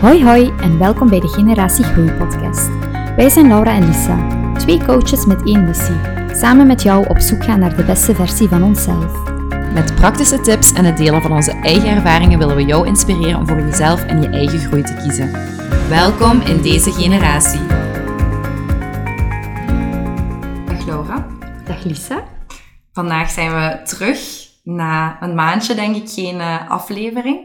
Hoi hoi en welkom bij de Generatie Groei podcast. Wij zijn Laura en Lisa, twee coaches met één missie. Samen met jou op zoek gaan naar de beste versie van onszelf. Met praktische tips en het delen van onze eigen ervaringen willen we jou inspireren om voor jezelf en je eigen groei te kiezen. Welkom in deze generatie. Dag Laura. Dag Lisa. Vandaag zijn we terug na een maandje, denk ik, geen uh, aflevering.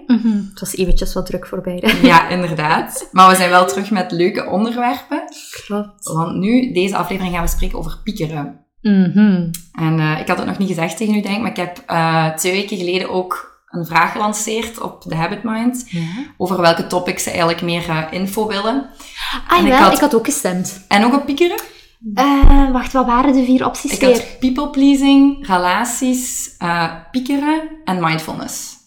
Het was eventjes wat druk voorbij. Ja, inderdaad. Maar we zijn wel terug met leuke onderwerpen. Klopt. Want nu, deze aflevering, gaan we spreken over piekeren. Mhm. En uh, ik had het nog niet gezegd tegen u, denk ik, maar ik heb uh, twee weken geleden ook een vraag gelanceerd op de Habit Mind. Ja. Over welke topics ze eigenlijk meer info willen. Ah En ik wel, had- ik had ook gestemd. En ook op piekeren. Eh, wacht, wat waren de vier opties Ik weer? had people pleasing, relaties, eh, piekeren en mindfulness.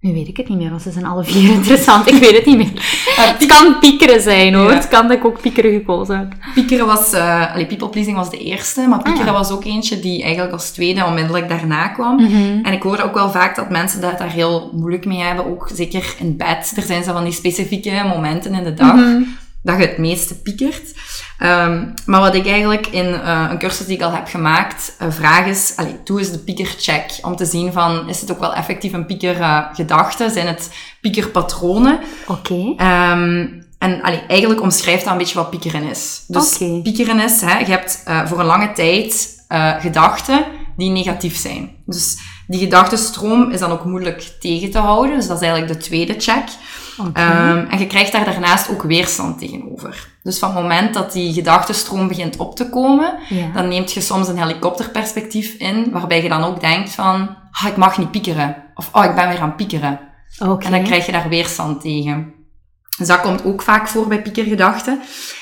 Nu weet ik het niet meer, want ze zijn alle vier interessant. Ik weet het niet meer. Eh, Het kan piekeren zijn hoor. Ja. Het kan dat ik ook piekeren gekozen heb. Piekeren was, allee, people pleasing was de eerste, maar piekeren Ah, ja. was ook eentje die eigenlijk als tweede onmiddellijk daarna kwam. Mhm. En ik hoor ook wel vaak dat mensen dat daar heel moeilijk mee hebben, ook zeker in bed. Er zijn zo van die specifieke momenten in de dag Mhm. Dat je het meeste piekert. Ehm, maar wat ik eigenlijk in eh, een cursus die ik al heb gemaakt eh, vraag is, allee, doe eens de piekercheck. Om te zien van, is het ook wel effectief een piekergedachte? Zijn het piekerpatronen? Oké. Ehm, en allee, eigenlijk omschrijft dat een beetje wat piekeren is. Dus piekeren is, hè, je hebt eh, voor een lange tijd gedachten die negatief zijn. Dus die gedachtenstroom is dan ook moeilijk tegen te houden. Dus dat is eigenlijk de tweede check. Ehm, en je krijgt daar daarnaast ook weerstand tegenover. Dus van het moment dat die gedachtenstroom begint op te komen, Ja. dan neemt je soms een helikopterperspectief in, waarbij je dan ook denkt van, ah, ik mag niet piekeren. Of, oh, ik ben weer aan piekeren. En dan krijg je daar weerstand tegen. Dus dat komt ook vaak voor bij piekergedachten.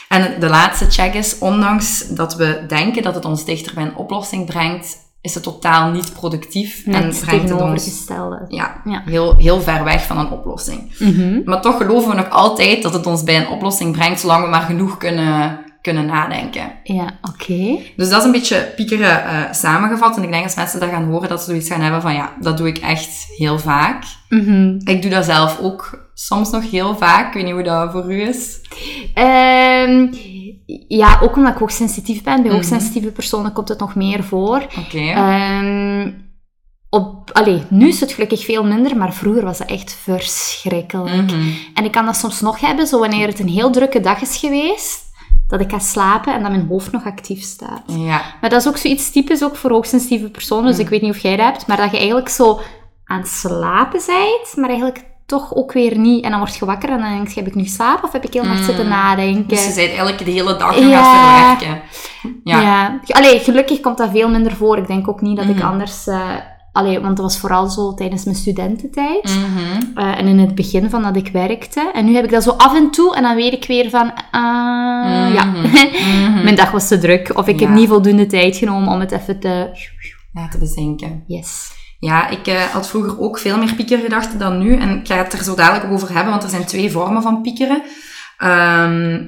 En de laatste check is, ondanks dat we denken dat het ons dichter bij een oplossing brengt, is het totaal niet productief en brengt het ons ja, Ja. Heel, heel ver weg van een oplossing. Mhm. Maar toch geloven we nog altijd dat het ons bij een oplossing brengt, zolang we maar genoeg kunnen, kunnen nadenken. Ja, oké. Dus dat is een beetje piekeren eh, samengevat. En ik denk als mensen dat gaan horen, dat ze zoiets gaan hebben van ja, dat doe ik echt heel vaak. Mhm. Ik doe dat zelf ook soms nog heel vaak. Ik weet niet hoe dat voor u is. Ehm, ja, ook omdat ik hoogsensitief ben. Bij Mhm. hoogsensitieve personen komt het nog meer voor. Oké. Ehm, op, allee, nu is het gelukkig veel minder, maar vroeger was het echt verschrikkelijk. Mhm. En ik kan dat soms nog hebben, zo wanneer het een heel drukke dag is geweest, dat ik ga slapen en dat mijn hoofd nog actief staat. Ja. Maar dat is ook zoiets typisch ook voor hoogsensitieve personen, dus ik weet niet of jij dat hebt, maar dat je eigenlijk zo aan het slapen bent, maar eigenlijk toch ook weer niet. En dan word je wakker en dan denk je, heb ik nu slaap of heb ik heel nacht zitten nadenken? Dus je bent eigenlijk de hele dag nog Ja. aan het verwerken. Ja. Ja. Allee, gelukkig komt dat veel minder voor. Ik denk ook niet dat ik Mhm. anders... allee, want dat was vooral zo tijdens mijn studententijd. Mhm. Eh, en in het begin van dat ik werkte. En nu heb ik dat zo af en toe. En dan weet ik weer van... ah, Ja, Mhm. mijn dag was te druk. Of ik heb Ja. niet voldoende tijd genomen om het even te... Laten bezinken. Yes. Ja, ik eh, had vroeger ook veel meer piekergedachten dan nu. En ik ga het er zo dadelijk over hebben, want er zijn twee vormen van piekeren. Ehm,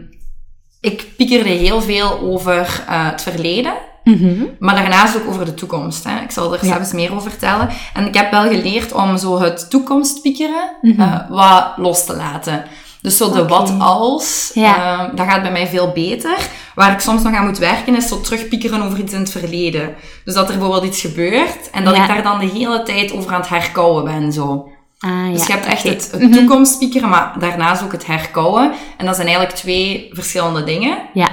ik piekerde heel veel over eh, het verleden, Mhm. maar daarnaast ook over de toekomst. Hè. Ik zal er Ja. zelfs meer over vertellen. En ik heb wel geleerd om zo het toekomstpiekeren Mhm. eh, wat los te laten. Dus zo de wat als, Ja. ehm, dat gaat bij mij veel beter. Waar ik soms nog aan moet werken, is zo terugpiekeren over iets in het verleden. Dus dat er bijvoorbeeld iets gebeurt en dat Ja. ik daar dan de hele tijd over aan het herkouwen ben. Zo. Ah, Dus ja, je hebt echt het, het Mhm. toekomstpiekeren, maar daarnaast ook het herkouwen. En dat zijn eigenlijk twee verschillende dingen. Ja.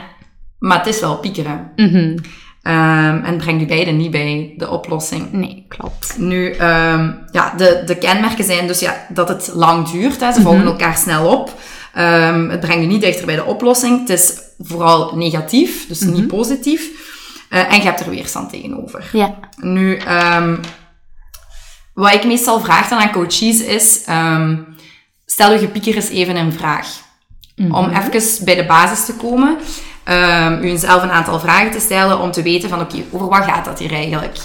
Maar het is wel piekeren. Mhm. Ehm, en brengt u beide niet bij de oplossing. Nee, klopt. Nu, ehm, ja, de, de kenmerken zijn dus ja, dat het lang duurt. Hè. Ze volgen elkaar snel op. Ehm, het brengt je niet dichter bij de oplossing. Het is vooral negatief, dus niet positief. Eh, en je hebt er weerstand tegenover. Ja. Nu, wat ik meestal vraag dan aan coaches is... stel je gepieker eens even een vraag. Om even bij de basis te komen. Ehm u zelf een aantal vragen te stellen om te weten van oké, over wat gaat dat hier eigenlijk?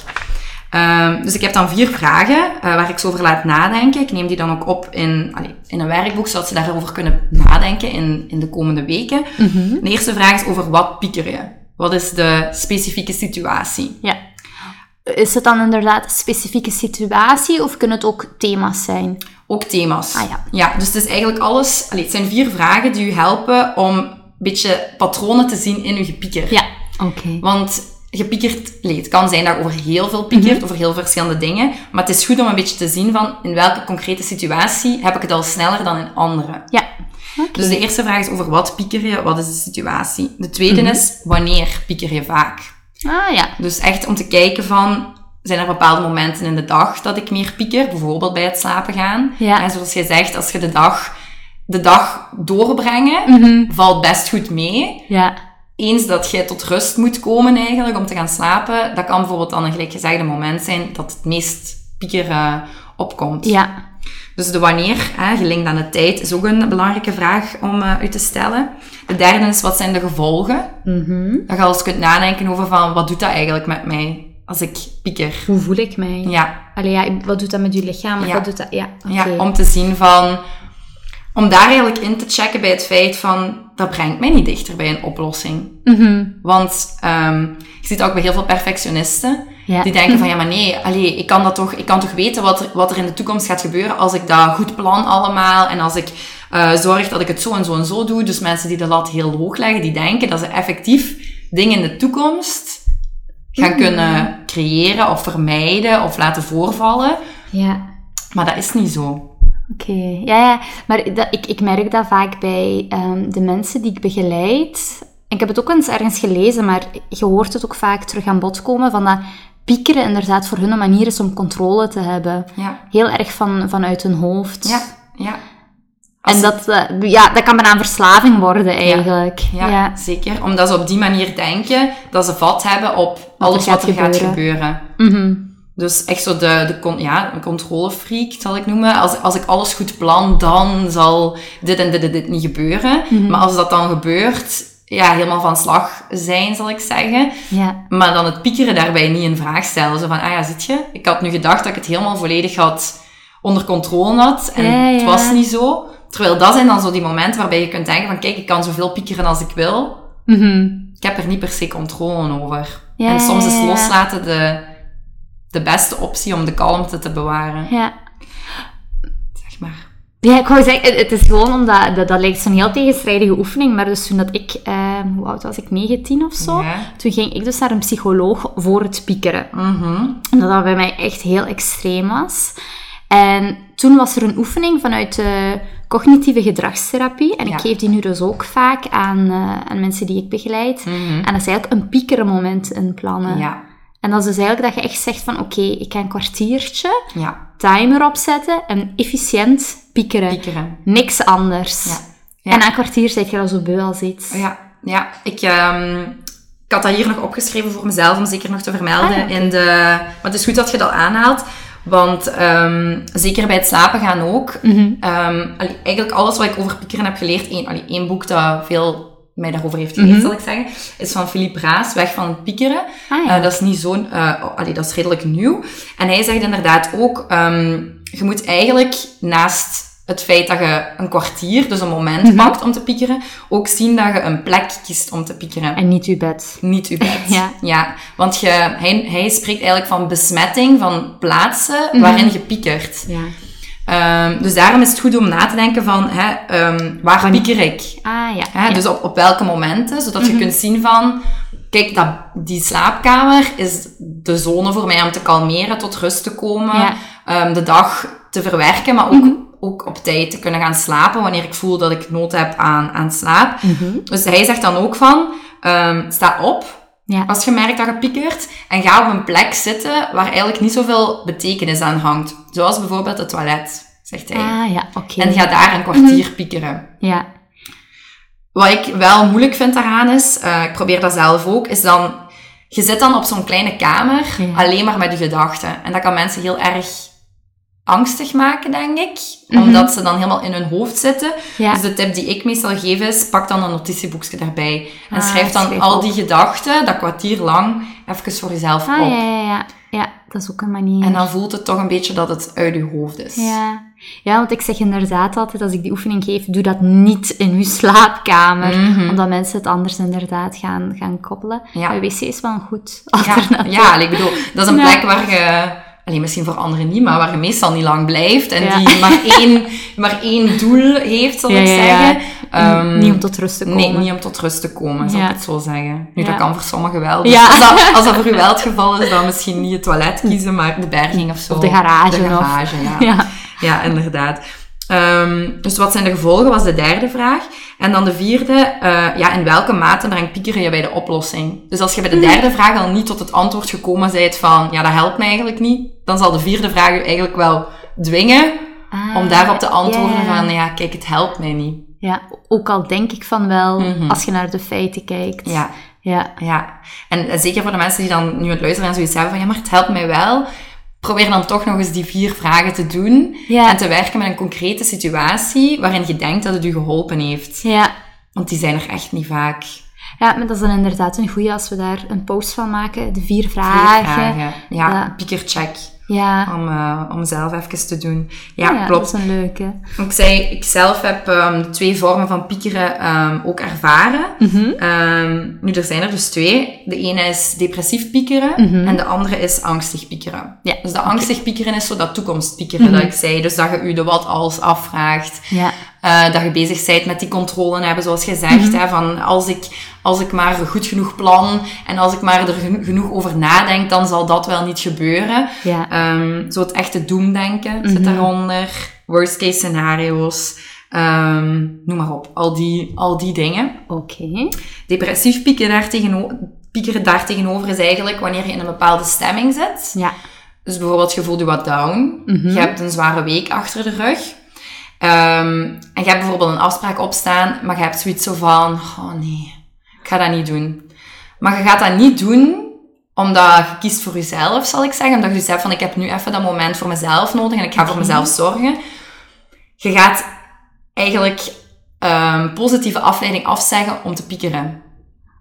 Ehm, dus ik heb dan vier vragen eh, waar ik ze over laat nadenken. Ik neem die dan ook op in, allee, in een werkboek, zodat ze daarover kunnen nadenken in, in de komende weken. De eerste vraag is over wat pieker je? Wat is de specifieke situatie? Ja. Is het dan inderdaad een specifieke situatie of kunnen het ook thema's zijn? Ook thema's. Ah, ja. Ja, dus het is eigenlijk alles... Allee, het zijn vier vragen die u helpen om beetje patronen te zien in uw gepieker. Ja, oké. Want gepiekerd, allee, het kan zijn dat je over heel veel piekert, Mhm. over heel verschillende dingen. Maar het is goed om een beetje te zien van in welke concrete situatie heb ik het al sneller dan in andere. Ja. Oké. Dus de eerste vraag is over wat pieker je, wat is de situatie. De tweede Mhm. is wanneer pieker je vaak. Ah, ja. Dus echt om te kijken van, zijn er bepaalde momenten in de dag dat ik meer pieker? Bijvoorbeeld bij het slapen gaan. Ja. En zoals je zegt, als je de dag, de dag doorbrengen, Mhm. valt best goed mee. Ja. Eens dat je tot rust moet komen eigenlijk om te gaan slapen, dat kan bijvoorbeeld dan een gelijk gezegde moment zijn dat het meest pieker opkomt. Ja. Dus de wanneer, hè, gelinkt aan de tijd, is ook een belangrijke vraag om eh, u te stellen. De derde is, wat zijn de gevolgen? Mhm. Dat je al eens kunt nadenken over van, wat doet dat eigenlijk met mij als ik pieker? Hoe voel ik mij? Ja, Allee, ja, wat doet dat met je lichaam? Ja. Wat doet dat? Ja, oké. ja, om te zien van... Om daar eigenlijk in te checken bij het feit van, dat brengt mij niet dichter bij een oplossing. Mhm. Want ehm, je ziet ook bij heel veel perfectionisten, Ja. die denken van, ja maar nee, allee, ik, kan dat toch, ik kan toch weten wat er, wat er in de toekomst gaat gebeuren als ik dat goed plan allemaal en als ik eh, zorg dat ik het zo en zo en zo doe. Dus mensen die de lat heel hoog leggen, die denken dat ze effectief dingen in de toekomst gaan Mm. kunnen creëren of vermijden of laten voorvallen. Ja. Maar dat is niet zo. Oké, ja, ja, maar dat, ik, ik merk dat vaak bij ehm, de mensen die ik begeleid. Ik heb het ook eens ergens gelezen, maar je hoort het ook vaak terug aan bod komen van dat piekeren inderdaad voor hun een manier is om controle te hebben. Ja, Heel erg van, vanuit hun hoofd. ja, ja. Als- En dat, eh, ja, dat kan bijna een verslaving worden eigenlijk. Ja, ja. zeker. Omdat ze op die manier denken dat ze vat hebben op alles er wat gaat er gaat gebeuren. gebeuren. Mhm. Dus echt zo de, de, con- ja, controlefreak, zal ik noemen. Als, als ik alles goed plan, dan zal dit en dit en dit niet gebeuren. Mhm. Maar als dat dan gebeurt, ja, helemaal van slag zijn, zal ik zeggen. ja. Maar dan het piekeren daarbij niet in vraag stellen. Zo van, ah ja, zit je? Ik had nu gedacht dat ik het helemaal volledig had onder controle had. En Ja, het was niet zo. Terwijl dat zijn dan zo die momenten waarbij je kunt denken van, kijk, ik kan zoveel piekeren als ik wil. Mhm. Ik heb er niet per se controle over. Ja, en soms is loslaten de, de beste optie om de kalmte te bewaren. ja. Zeg maar. Ja, ik wou zeggen, het- is gewoon omdat, dat, dat lijkt zo'n heel tegenstrijdige oefening, maar dus toen dat ik, eh, hoe oud was ik, 19 of zo, Ja. toen ging ik dus naar een psycholoog voor het piekeren. Mhm. Omdat dat bij mij echt heel extreem was. En toen was er een oefening vanuit de cognitieve gedragstherapie. En Ja. ik geef die nu dus ook vaak aan, eh, aan mensen die ik begeleid. Mhm. En dat is eigenlijk een piekerenmoment inplannen. Ja. En dat is dus eigenlijk dat je echt zegt van oké, ik ga een kwartiertje Ja. timer opzetten en efficiënt piekeren. Piekeren. Niks anders. Ja. Ja. En na een kwartier zit je al zo beu als iets. Ja, ja. Ik, ehm, ik had dat hier nog opgeschreven voor mezelf om zeker nog te vermelden. Ah, in de, maar het is goed dat je dat aanhaalt. Want ehm, zeker bij het slapen gaan ook. Mhm. Ehm, allee, eigenlijk alles wat ik over piekeren heb geleerd, één, allee, één boek dat veel mij daarover heeft geleerd, Mhm. zal ik zeggen, is van Philippe Braas, Weg van het piekeren. Ah, ja. Eh, dat is niet zo'n, eh, allee, dat is redelijk nieuw. En hij zegt inderdaad ook, ehm, je moet eigenlijk naast het feit dat je een kwartier, dus een moment Mhm. pakt om te piekeren, ook zien dat je een plek kiest om te piekeren. En niet uw bed. Niet je bed. Ja. ja. Want je, hij, hij spreekt eigenlijk van besmetting van plaatsen Mhm. waarin je piekert. Ja. Ehm, dus daarom is het goed om na te denken van, hè, ehm, waar pieker ik? Ah ja. Hè? ja. Dus op, op welke momenten, zodat Mhm. je kunt zien van, kijk, dat, die slaapkamer is de zone voor mij om te kalmeren, tot rust te komen, Ja. ehm, de dag te verwerken, maar ook, Mhm. ook op tijd te kunnen gaan slapen wanneer ik voel dat ik nood heb aan, aan slaap. Mhm. Dus hij zegt dan ook van, sta op Ja. als je merkt dat je piekert en ga op een plek zitten waar eigenlijk niet zoveel betekenis aan hangt. Zoals bijvoorbeeld het toilet, zegt hij. Ah ja, oké. En ga daar een kwartier Mhm. piekeren. Ja. Wat ik wel moeilijk vind daaraan is, eh, ik probeer dat zelf ook, is dan, je zit dan op zo'n kleine kamer, Ja. alleen maar met je gedachten. En dat kan mensen heel erg angstig maken, denk ik. Mhm. Omdat ze dan helemaal in hun hoofd zitten. Ja. Dus de tip die ik meestal geef is, pak dan een notitieboekje daarbij. En Ah, schrijf dan schrijf al op. die gedachten, dat kwartier lang, even voor jezelf Ah op. ja, ja, ja. Ja, dat is ook een manier. En dan voelt het toch een beetje dat het uit je hoofd is. Ja. ja, want ik zeg inderdaad altijd, als ik die oefening geef, doe dat niet in uw slaapkamer. Mhm. Omdat mensen het anders inderdaad gaan, gaan koppelen. Ja. Maar wc is wel een goed Ja, alternatief. ja, ik bedoel, dat is een plek waar je alleen misschien voor anderen niet, maar waar je meestal niet lang blijft en Ja. die maar één, maar één doel heeft, zal ik zeggen. Ehm, niet om tot rust te komen. Nee, niet om tot rust te komen, zal Ja. ik het zo zeggen. Nu, dat kan voor sommigen wel. Dus Ja. als, dat, als dat voor u wel het geval is, dan misschien niet het toilet kiezen, maar de berging of zo. Of de garage De garage, ja. Ja. Ja, inderdaad. Ehm, dus wat zijn de gevolgen, was de derde vraag. En dan de vierde, eh, ja, in welke mate brengt piekeren je bij de oplossing? Dus als je bij de derde vraag al niet tot het antwoord gekomen bent van, ja, dat helpt me eigenlijk niet, dan zal de vierde vraag je eigenlijk wel dwingen Ah, om daarop te antwoorden van, ja, kijk, het helpt mij niet. Ja, ook al denk ik van wel, Mhm. als je naar de feiten kijkt. Ja, Ja. ja. En zeker voor de mensen die dan nu aan het luisteren en zoiets hebben van, ja, maar het helpt mij wel. Probeer dan toch nog eens die vier vragen te doen. Ja. En te werken met een concrete situatie waarin je denkt dat het u geholpen heeft. Ja. Want die zijn er echt niet vaak. Ja, maar dat is dan inderdaad een goeie als we daar een post van maken. De vier Vier vragen. vragen. Ja, Ja. piekercheck. Ja. Om, eh, om zelf even te doen. Ja, Ja, klopt. Dat is een leuke. Ik zei, ik zelf heb de twee vormen van piekeren ehm, ook ervaren. Ehm, nu, er zijn er dus twee. De ene is depressief piekeren Mhm. en de andere is angstig piekeren. Ja, Dus de angstig piekeren is zo dat toekomstpiekeren Mhm. dat ik zei. Dus dat je u de wat als afvraagt. Ja. Eh, dat je bezig bent met die controle hebben, zoals je zegt. Mhm. hè, van als ik, als ik maar goed genoeg plan en als ik maar er geno- genoeg over nadenk, dan zal dat wel niet gebeuren. Ja. Ehm, zo het echte doemdenken zit Mhm. daaronder. Worst case scenario's. ehm, noem maar op. Al die, al die dingen. Oké. Depressief piekeren daartegenover, piekeren daartegenover is eigenlijk wanneer je in een bepaalde stemming zit. Ja. Dus bijvoorbeeld, je voelt je wat down. Mhm. Je hebt een zware week achter de rug. Ehm, en je hebt bijvoorbeeld een afspraak opstaan, maar je hebt zoiets zo van, oh nee, ik ga dat niet doen. Maar je gaat dat niet doen omdat je kiest voor jezelf, zal ik zeggen. Omdat je hebt van, ik heb nu even dat moment voor mezelf nodig en ik ga voor Oké. mezelf zorgen. Je gaat eigenlijk ehm, positieve afleiding afzeggen om te piekeren.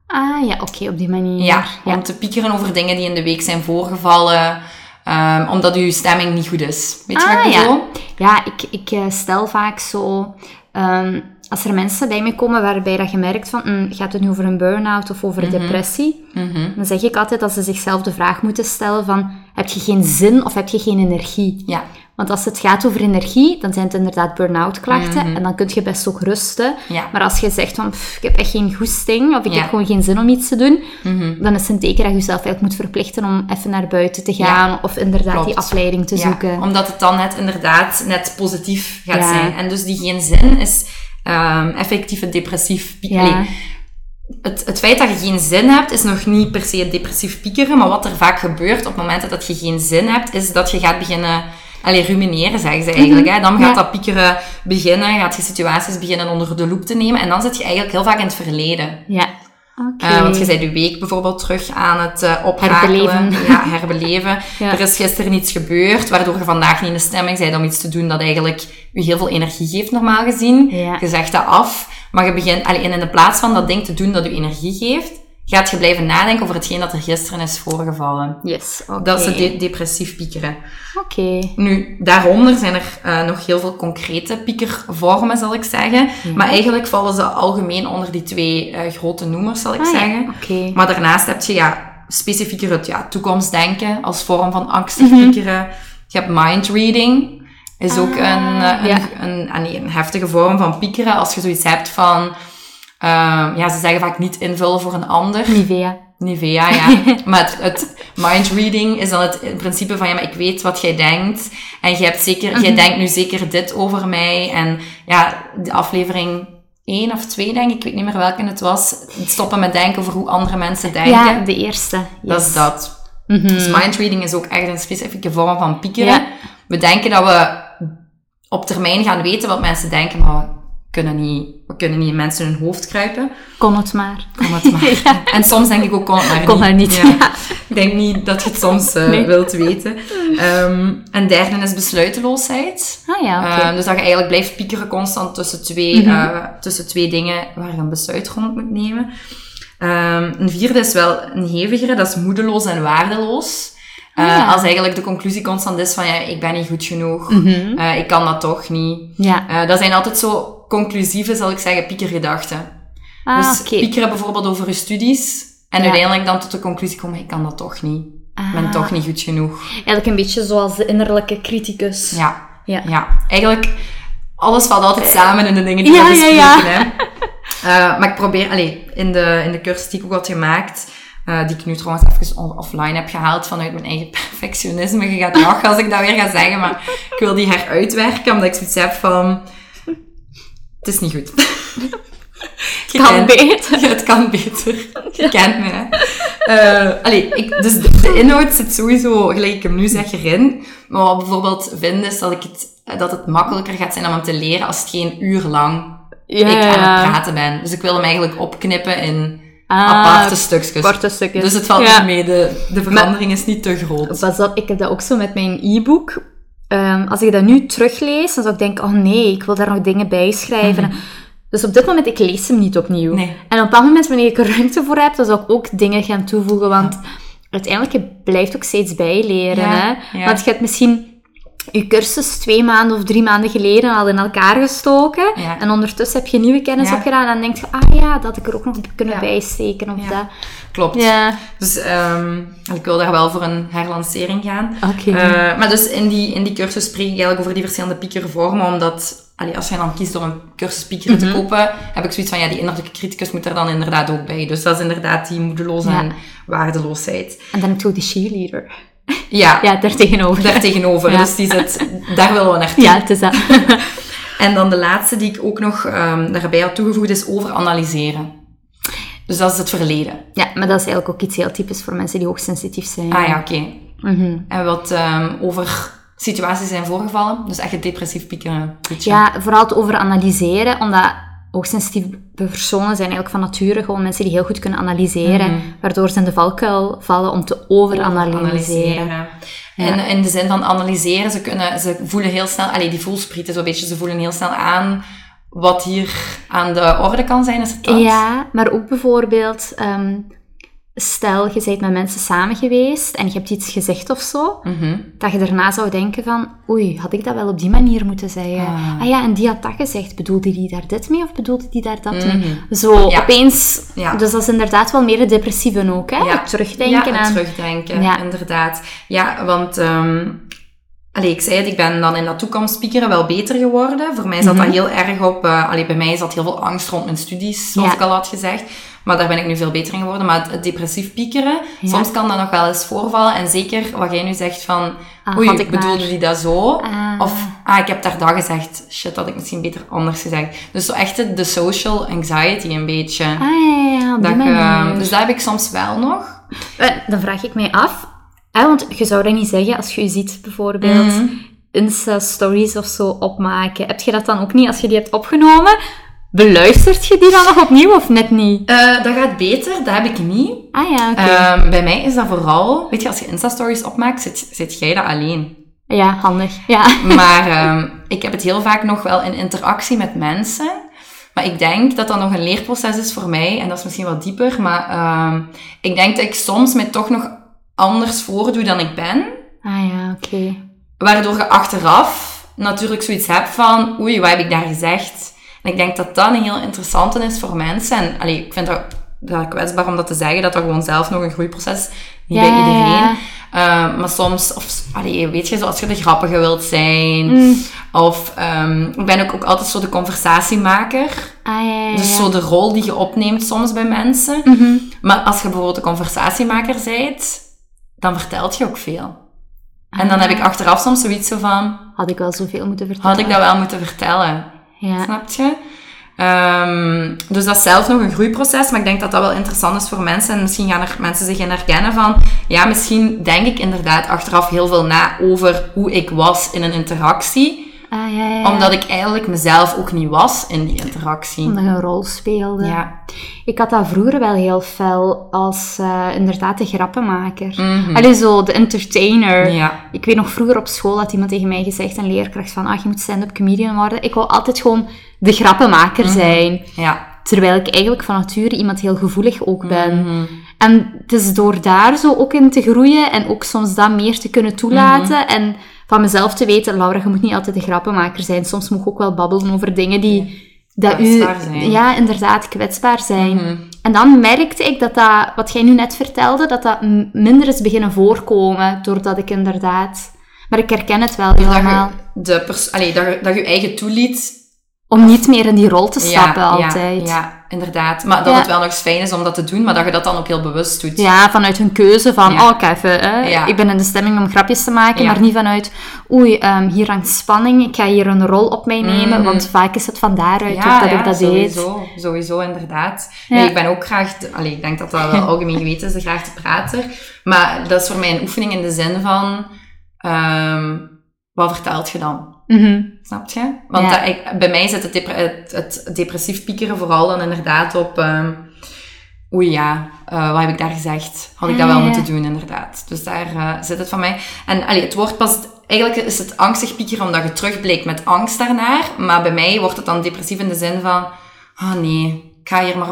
Ah ja, oké, op die manier. Ja, om te piekeren over dingen die in de week zijn voorgevallen. Ehm, omdat je stemming niet goed is. Weet je Ah, wat ik ja. bedoel? Ja, ik, ik eh, stel vaak zo... ehm, als er mensen bij me komen waarbij dat je merkt van... hm, gaat het nu over een burn-out of over depressie? Mhm. Dan zeg ik altijd dat ze zichzelf de vraag moeten stellen van... Heb je geen zin of heb je geen energie? Ja. Want als het gaat over energie, dan zijn het inderdaad burn-out klachten. Mhm. En dan kun je best ook rusten. Ja. Maar als je zegt van, pff, ik heb echt geen goesting, of ik Ja. heb gewoon geen zin om iets te doen, Mhm. dan is het een teken dat je jezelf eigenlijk moet verplichten om even naar buiten te gaan, of inderdaad klopt. die afleiding te Ja, zoeken. Omdat het dan net inderdaad net positief gaat zijn. En dus die geen zin is ehm effectief het depressief piekeren. Allee, Het, het feit dat je geen zin hebt, is nog niet per se het depressief piekeren. Maar wat er vaak gebeurt op momenten dat je geen zin hebt, is dat je gaat beginnen... Allee, rumineren, zeggen ze eigenlijk. Hè? Dan gaat Mhm. Ja. dat piekeren beginnen, gaat je situaties beginnen onder de loep te nemen. En dan zit je eigenlijk heel vaak in het verleden. Ja. Oké. Eh, want je bent je week bijvoorbeeld terug aan het oprakelen. Herbeleven. Ja, herbeleven. Ja. Er is gisteren iets gebeurd, waardoor je vandaag niet in de stemming bent om iets te doen dat eigenlijk je heel veel energie geeft, normaal gezien. Ja. Je zegt dat af, maar je begint, allee, en in de plaats van dat ding te doen dat je energie geeft, gaat je blijven nadenken over hetgeen dat er gisteren is voorgevallen. Yes. Dat is het de- depressief piekeren. Oké. Nu, daaronder zijn er eh, nog heel veel concrete piekervormen, zal ik zeggen. Maar eigenlijk vallen ze algemeen onder die twee eh, grote noemers, zal ik Ah, ja, zeggen. Oké. Maar daarnaast heb je ja, specifieker het ja, toekomstdenken als vorm van angstig Mhm. piekeren. Je hebt mindreading, is ook Ah, een, eh, een, ja. een, ah, nee, een heftige vorm van piekeren. Als je zoiets hebt van, ehm, ja, ze zeggen vaak niet invullen voor een ander. Nivea. Nivea, ja. maar het, het mindreading is dan het principe van, ja, maar ik weet wat jij denkt. En jij, hebt zeker, jij Mhm. denkt nu zeker dit over mij. En ja, de aflevering één of twee, denk ik, ik weet niet meer welke het was. Stoppen met denken over hoe andere mensen denken. Ja, de eerste. Dat is dat. Mhm. Dus mindreading is ook echt een specifieke vorm van piekeren. Ja. We denken dat we op termijn gaan weten wat mensen denken, maar kunnen niet, we kunnen niet in mensen hun hoofd kruipen. Kon het maar. Kon het maar. En soms denk ik ook, kon het maar Kon niet. niet, Ja. ja. Ik denk niet dat je het soms eh, Nee. wilt weten. Ehm en derde is besluiteloosheid. Ah ja. Ehm, dus dat je eigenlijk blijft piekeren constant tussen twee, Mhm. eh, tussen twee dingen waar je een besluit rond moet nemen. Ehm, een vierde is wel een hevigere, dat is moedeloos en waardeloos. Eh, Ah, ja. Als eigenlijk de conclusie constant is van, ja, ik ben niet goed genoeg, Mhm. eh, ik kan dat toch niet. Ja. Eh, dat zijn altijd zo conclusieve, zal ik zeggen, piekergedachten. Ah, dus oké. piekeren bijvoorbeeld over je studies en Ja. uiteindelijk dan tot de conclusie komen, ik kan dat toch niet. Ik ben toch niet goed genoeg. Eigenlijk een beetje zoals de innerlijke criticus. Ja. Ja. Ja. Eigenlijk, alles valt altijd samen in de dingen die Ja, we bespreken. ja. Hè. Eh, maar ik probeer, allee, in de, in de cursus die ik ook had gemaakt, eh, die ik nu trouwens even offline heb gehaald vanuit mijn eigen perfectionisme. Je gaat lachen als ik dat weer ga zeggen, maar ik wil die heruitwerken, omdat ik zoiets heb van... Het is niet goed. Je Kan kent- beter. Ja, het kan beter. Je kent me. Eh, allee, ik, dus de, de inhoud zit sowieso, gelijk ik hem nu zeg, erin. Maar wat bijvoorbeeld vind, is dat, ik het, dat het makkelijker gaat zijn om hem te leren als het geen uur lang Ja, ik aan het praten ben. Dus ik wil hem eigenlijk opknippen in Ah, aparte stukjes. Korte stukjes. Dus het valt niet mee, de, de verandering is niet te groot. Pas op, ik heb dat ook zo met mijn e-book. Ehm, als ik dat nu teruglees, dan zou ik denken, oh nee, ik wil daar nog dingen bij schrijven. Dus op dit moment, ik lees hem niet opnieuw. Mhm. Nee. En op een bepaald moment, wanneer ik er ruimte voor heb, dan zou ik ook dingen gaan toevoegen. Want uiteindelijk, je blijft ook steeds bijleren. Ja, hè? ja. Want je hebt misschien je cursus twee maanden of drie maanden geleden al in elkaar gestoken. Ja. En ondertussen heb je nieuwe kennis Ja. opgedaan. En dan denk je, ah ja, dat had ik er ook nog kunnen Ja. bijsteken. Of Ja. dat. Klopt. Ja, Dus ehm, ik wil daar wel voor een herlancering gaan. oké. Eh, maar dus in die, in die cursus spreek ik eigenlijk over die verschillende piekervormen, omdat allee, als je dan kiest om een cursus piekeren Mhm. te kopen, heb ik zoiets van, ja, die innerlijke criticus moet er dan inderdaad ook bij. Dus dat is inderdaad die moedeloze en waardeloosheid. En dan heb je ook de cheerleader. Ja, Ja, daar tegenover. daar tegenover. Ja. Dus die zit, daar willen we naartoe. Ja, het is dat. En dan de laatste die ik ook nog ehm, daarbij had toegevoegd is over analyseren. Dus dat is het verleden. ja, maar dat is eigenlijk ook iets heel typisch voor mensen die hoogsensitief zijn. Ah ja, oké. Mhm. En wat ehm, over situaties zijn voorgevallen. Dus echt het depressief piekeren. beetje. Ja, vooral het over analyseren, omdat hoogsensitieve personen zijn eigenlijk van nature gewoon mensen die heel goed kunnen analyseren, Mhm. waardoor ze in de valkuil vallen om te overanalyseren. En in de zin van analyseren, ze, kunnen, ze voelen heel snel, allee, die voelsprieten zo'n beetje, ze voelen heel snel aan wat hier aan de orde kan zijn, is het dat? Ja, maar ook bijvoorbeeld, ehm, stel je bent met mensen samen geweest en je hebt iets gezegd of zo, Mhm. dat je daarna zou denken van, oei, had ik dat wel op die manier moeten zeggen? Ah. Ah, ja, en die had dat gezegd. Bedoelde die daar dit mee of bedoelde die daar dat mee? Mhm. Zo, Ja. opeens... Ja. Dus dat is inderdaad wel meer de depressieve ook, hè? Ja. Het terugdenken ja, aan... het terugdenken, Ja. inderdaad. Ja, want... allee, ik zei het, ik ben dan in dat toekomstpiekeren wel beter geworden. Voor mij zat Mhm. dat heel erg op... allee, bij mij zat heel veel angst rond mijn studies, zoals Ja. ik al had gezegd. Maar daar ben ik nu veel beter in geworden. Maar het, depressief piekeren, Ja. soms kan dat nog wel eens voorvallen. En zeker wat jij nu zegt van... Ah, oei, ik bedoelde maar. die dat zo? Ah. Of, ah, ik heb daar dat gezegd. Shit, had ik misschien beter anders gezegd. Dus zo echt de, social anxiety een beetje. Ah, ja, ja, Dat ik, eh, manier. dus dat heb ik soms wel nog. Eh, Dan vraag ik mij af, hè, want je zou dat niet zeggen als je je ziet bijvoorbeeld Mhm. Insta-stories of zo opmaken. Heb je dat dan ook niet als je die hebt opgenomen? Beluistert je die dan nog opnieuw of net niet? Eh, dat gaat beter, dat heb ik niet. Ah ja, oké. Ehm, bij mij is dat vooral, weet je, als je Insta-stories opmaakt, zit, zit jij dat alleen. ja, handig. Ja. Maar ehm, ik heb het heel vaak nog wel in interactie met mensen. Maar ik denk dat dat nog een leerproces is voor mij. En dat is misschien wat dieper. Maar ehm, ik denk dat ik soms mij toch nog anders voordoe dan ik ben. Ah ja, oké. Waardoor je achteraf natuurlijk zoiets hebt van, oei, wat heb ik daar gezegd? En ik denk dat dat een heel interessante is voor mensen. En allee, ik vind dat, dat kwetsbaar om dat te zeggen, dat dat gewoon zelf nog een groeiproces is. Niet Ja, bij iedereen. ja. Eh, maar soms, of, allee, weet je, zoals je de grappige wilt zijn. Mm. Of ehm, ik ben ook, ook altijd zo de conversatiemaker. Ah ja. Dus zo de rol die je opneemt soms bij mensen. Mhm. Maar als je bijvoorbeeld de conversatiemaker bent, dan vertelt je ook veel. En dan Ah. heb ik achteraf soms zoiets zo van, Had ik wel zoveel moeten vertellen. had ik dat wel moeten vertellen. Ja. Snap je? Ehm, dus dat is zelf nog een groeiproces, maar ik denk dat dat wel interessant is voor mensen. En misschien gaan er mensen zich in herkennen van, ja, misschien denk ik inderdaad achteraf heel veel na over hoe ik was in een interactie. Ah ja, ja, ja. Omdat ik eigenlijk mezelf ook niet was in die interactie. Omdat je een rol speelde. Ja. Ik had dat vroeger wel heel fel als eh, inderdaad de grappenmaker. Mhm. Allee, zo de entertainer. Ja. Ik weet nog vroeger op school had iemand tegen mij gezegd, een leerkracht, van ah, je moet stand-up comedian worden. Ik wil altijd gewoon de grappenmaker Mhm. zijn. Ja. Terwijl ik eigenlijk van nature iemand heel gevoelig ook ben. Mhm. En het is door daar zo ook in te groeien en ook soms dat meer te kunnen toelaten. Mhm. En van mezelf te weten, Laura, je moet niet altijd de grappenmaker zijn. Soms moet je ook wel babbelen over dingen die... Dat u, zijn. ja, inderdaad, kwetsbaar zijn. Mhm. En En dan merkte ik dat dat, wat jij nu net vertelde, dat dat minder is beginnen voorkomen, doordat ik inderdaad... Maar ik herken het wel Dat helemaal. je, de pers- allee, dat, je, dat je eigen toeliet. Om niet meer in die rol te stappen ja, altijd. Ja, ja, inderdaad. Maar dat Ja. het wel nog eens fijn is om dat te doen, maar dat je dat dan ook heel bewust doet. Ja, vanuit hun keuze van, oh, kijk even, hè, ik ben in de stemming om grapjes te maken, maar niet vanuit, oei, ehm, hier hangt spanning, ik ga hier een rol op mij nemen, Mhm. want vaak is het van daaruit ook dat ik dat deed. sowieso, sowieso, inderdaad. Nee, ik ben ook graag, allee, ik denk dat dat wel algemeen geweten is, de graag de prater. Maar dat is voor mij een oefening in de zin van, ehm, wat vertelt je dan? Mhm. Snap je? Want Ja. dat- ik, bij mij zit het, depre- het, het depressief piekeren vooral dan inderdaad op... ehm Oei ja, eh, wat heb ik daar gezegd? Had ik dat Ah, wel ja. moeten doen, inderdaad. Dus daar eh, zit het van mij. En allee, het wordt pas... Eigenlijk is het angstig piekeren omdat je terugblijkt met angst daarnaar. Maar bij mij wordt het dan depressief in de zin van... Oh nee, ik ga hier maar...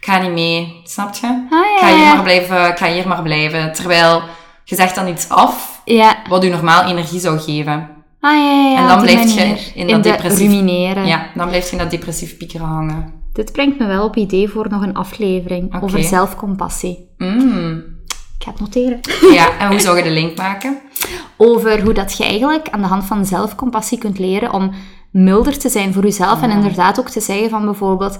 Ik ga niet mee. Snap je? Ah, Ik ga ja, hier ja. maar blijven, ik ga hier maar blijven. Terwijl je zegt dan iets af Ja. wat je normaal energie zou geven. Ah, ja, ja, ja, En dan blijf je manier. in dat de depressief- rumineren. Ja, dan blijft je in dat depressief piekeren hangen. Dit brengt me wel op idee voor nog een aflevering over zelfcompassie. Mm. Ik ga het noteren. Ja, en hoe zou je de link maken? Over hoe dat je eigenlijk aan de hand van zelfcompassie kunt leren om milder te zijn voor jezelf. En inderdaad ook te zeggen van bijvoorbeeld...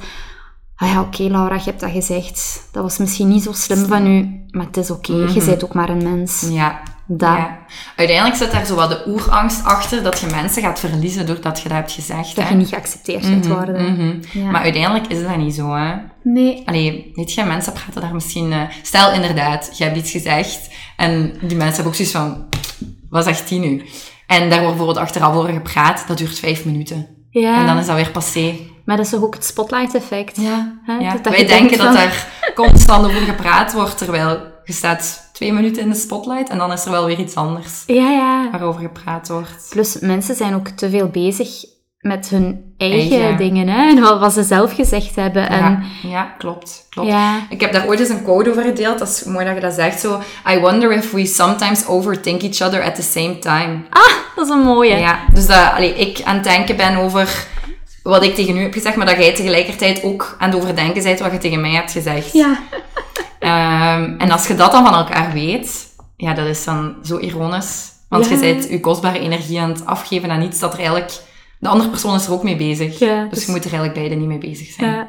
Ah ja, oké Laura, je hebt dat gezegd. Dat was misschien niet zo slim van u, maar het is oké. Je bent ook maar een mens. Ja. Dat. ja. Uiteindelijk zit daar zo wat de oerangst achter dat je mensen gaat verliezen doordat je dat hebt gezegd. Dat hè. je niet geaccepteerd gaat worden. Mhm. Ja. Maar uiteindelijk is dat niet zo, hè. Nee. Allee, weet je, mensen praten daar misschien... eh, stel inderdaad, je hebt iets gezegd en die mensen hebben ook zoiets van... Wat zegt die nu? En daar wordt bijvoorbeeld achteraf over gepraat, dat duurt vijf minuten. Ja. En dan is dat weer passé. Maar dat is toch ook het spotlight-effect? Ja, Hè? ja. Dat- dat wij denken dat daar constant over gepraat wordt, terwijl je staat twee minuten in de spotlight en dan is er wel weer iets anders Ja, ja. waarover gepraat wordt. Plus, mensen zijn ook te veel bezig met hun eigen, Eigen. dingen, hè? En wat, wat ze zelf gezegd hebben. En, Ja, ja, klopt. klopt. Ja. Ik heb daar ooit eens een quote over gedeeld. Dat is mooi dat je dat zegt. Zo, I wonder if we sometimes overthink each other at the same time. Ah, dat is een mooie. Ja, dus dat allee, ik aan het denken ben over wat ik tegen u heb gezegd, maar dat jij tegelijkertijd ook aan het overdenken bent wat je tegen mij hebt gezegd. Ja. Ehm, en als je dat dan van elkaar weet, ja, dat is dan zo ironisch. Want Ja. je bent je kostbare energie aan het afgeven aan iets dat er eigenlijk... De andere persoon is er ook mee bezig. Ja, dus, dus- je moet er eigenlijk beide niet mee bezig zijn. Ja,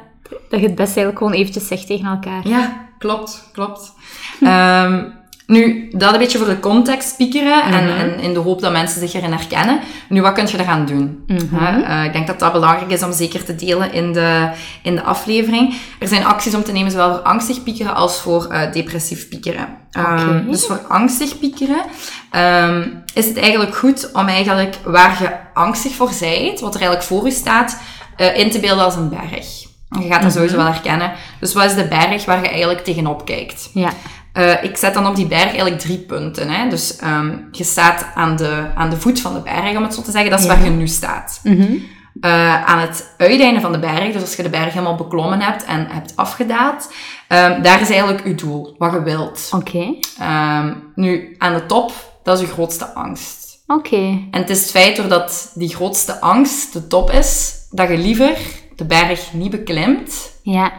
Dat je het best eigenlijk gewoon eventjes zegt tegen elkaar. Ja, klopt, klopt. Ehm, nu, dat een beetje voor de context spiekeren en, Mhm. en in de hoop dat mensen zich erin herkennen. Nu, wat kun je eraan doen? Mhm. Eh, ik denk dat dat belangrijk is om zeker te delen in de, in de aflevering. Er zijn acties om te nemen, zowel voor angstig piekeren als voor eh, depressief piekeren. Ehm, dus voor angstig piekeren ehm, is het eigenlijk goed om eigenlijk waar je angstig voor zijt, wat er eigenlijk voor je staat, eh, in te beelden als een berg. Je gaat dat sowieso wel herkennen. Dus wat is de berg waar je eigenlijk tegenop kijkt? Ja. Eh, ik zet dan op die berg eigenlijk drie punten. Hè? Dus ehm, je staat aan de, aan de voet van de berg, om het zo te zeggen. Dat is Ja. waar je nu staat. Mhm. Eh, aan het uiteinde van de berg, dus als je de berg helemaal beklommen hebt en hebt afgedaald, ehm, daar is eigenlijk je doel, wat je wilt. Oké. Ehm, nu, aan de top, dat is je grootste angst. Oké. En het is het feit doordat die grootste angst de top is, dat je liever de berg niet beklimt Ja.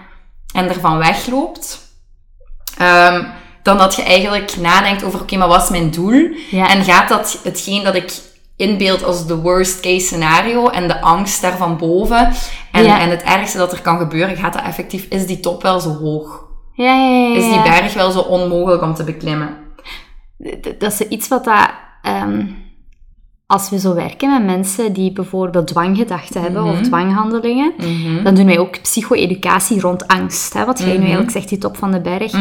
en ervan wegloopt, ehm, dan dat je eigenlijk nadenkt over, oké, maar wat is mijn doel? Ja. En gaat dat hetgeen dat ik inbeeld als de worst case scenario en de angst daarvan boven en, Ja. en het ergste dat er kan gebeuren, gaat dat effectief, is die top wel zo hoog? Ja. Is die berg wel zo onmogelijk om te beklimmen? Dat is iets wat dat... ehm, als we zo werken met mensen die bijvoorbeeld dwanggedachten hebben Mhm. of dwanghandelingen, dan doen wij ook psycho-educatie rond angst. Hè? Wat jij nu Mhm. eigenlijk zegt, die top van de berg.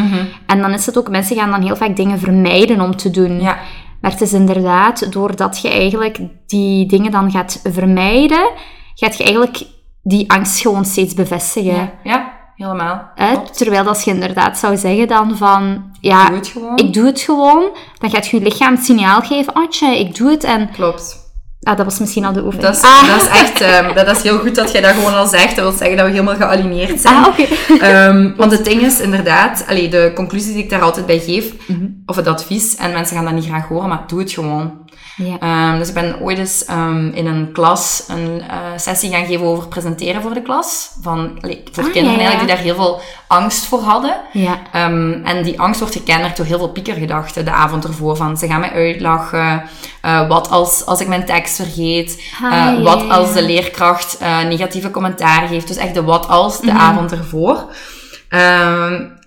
En dan is het ook, mensen gaan dan heel vaak dingen vermijden om te doen. Ja, Maar het is inderdaad, doordat je eigenlijk die dingen dan gaat vermijden, gaat je eigenlijk die angst gewoon steeds bevestigen. ja, ja helemaal. Hè? Terwijl als je inderdaad zou zeggen dan van, ja, Doe het gewoon. ik doe het gewoon, dan gaat je lichaam het signaal geven, oh ik doe het. En Klopt. ah, dat was misschien al de oefening. Dat is, ah, dat is echt, ehm, dat is heel goed dat jij dat gewoon al zegt. Dat wil zeggen dat we helemaal gealineerd zijn. ah, oké. Ehm, want het ding is inderdaad, allee, de conclusie die ik daar altijd bij geef, Mhm. of het advies, en mensen gaan dat niet graag horen, maar doe het gewoon. Ja. Ehm, dus ik ben ooit eens ehm, in een klas een eh, sessie gaan geven over presenteren voor de klas. Van, voor Ah, kinderen ja, ja. eigenlijk die daar heel veel angst voor hadden. Ja. Ehm, en die angst wordt gekenmerkt door heel veel piekergedachten de avond ervoor. Van ze gaan mij uitlachen. Eh, wat als, als ik mijn tekst vergeet? Ah, Eh, wat als de leerkracht negatieve commentaar geeft? Dus echt de wat als de Mhm. avond ervoor.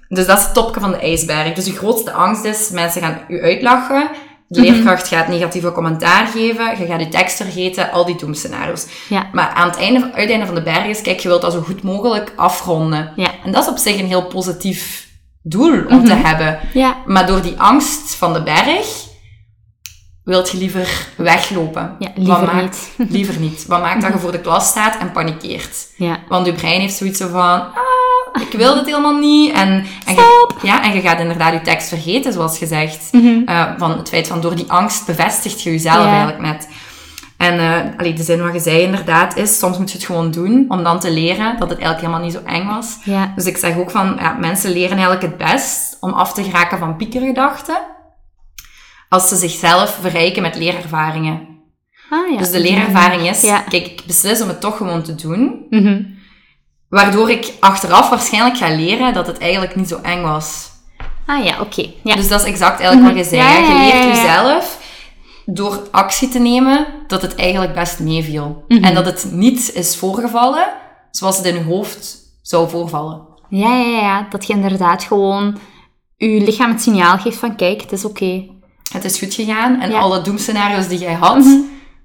Dus dat is het topje van de ijsberg. Dus je grootste angst is, mensen gaan u uitlachen. De Mhm. leerkracht gaat negatieve commentaar geven. Je gaat je tekst vergeten. Al die doemscenario's. Ja. Maar aan het einde, uiteinde van de berg is, kijk, je wilt dat zo goed mogelijk afronden. Ja. En dat is op zich een heel positief doel om te hebben. Ja. Maar door die angst van de berg wilt je liever weglopen. Ja, Wat liever maakt- niet. Liever niet. Wat maakt dat je voor de klas staat en panikeert? Ja. Want je brein heeft zoiets zo van, ah, ik wil dit helemaal niet. En, en, je, ja, en je gaat inderdaad je tekst vergeten, zoals gezegd. Eh, van het feit van door die angst bevestigt je jezelf eigenlijk net. En eh allee, de zin wat je zei inderdaad is, soms moet je het gewoon doen om dan te leren dat het eigenlijk helemaal niet zo eng was. Dus ik zeg ook van, ja, mensen leren eigenlijk het best om af te geraken van piekergedachten als ze zichzelf verrijken met leerervaringen. Ah, ja. Dus de leerervaring is, Ja. kijk, ik beslis om het toch gewoon te doen, Mhm. Waardoor ik achteraf waarschijnlijk ga leren dat het eigenlijk niet zo eng was. Ah ja, oké. Ja. Dus dat is exact eigenlijk wat je zei. Ja, hè. ja, Je leert jezelf door actie te nemen dat het eigenlijk best meeviel. Mhm. En dat het niet is voorgevallen zoals het in je hoofd zou voorvallen. Ja, ja, ja. Dat je inderdaad gewoon je lichaam het signaal geeft van kijk, het is oké. Het is goed gegaan en alle doemscenario's die jij had, Mhm.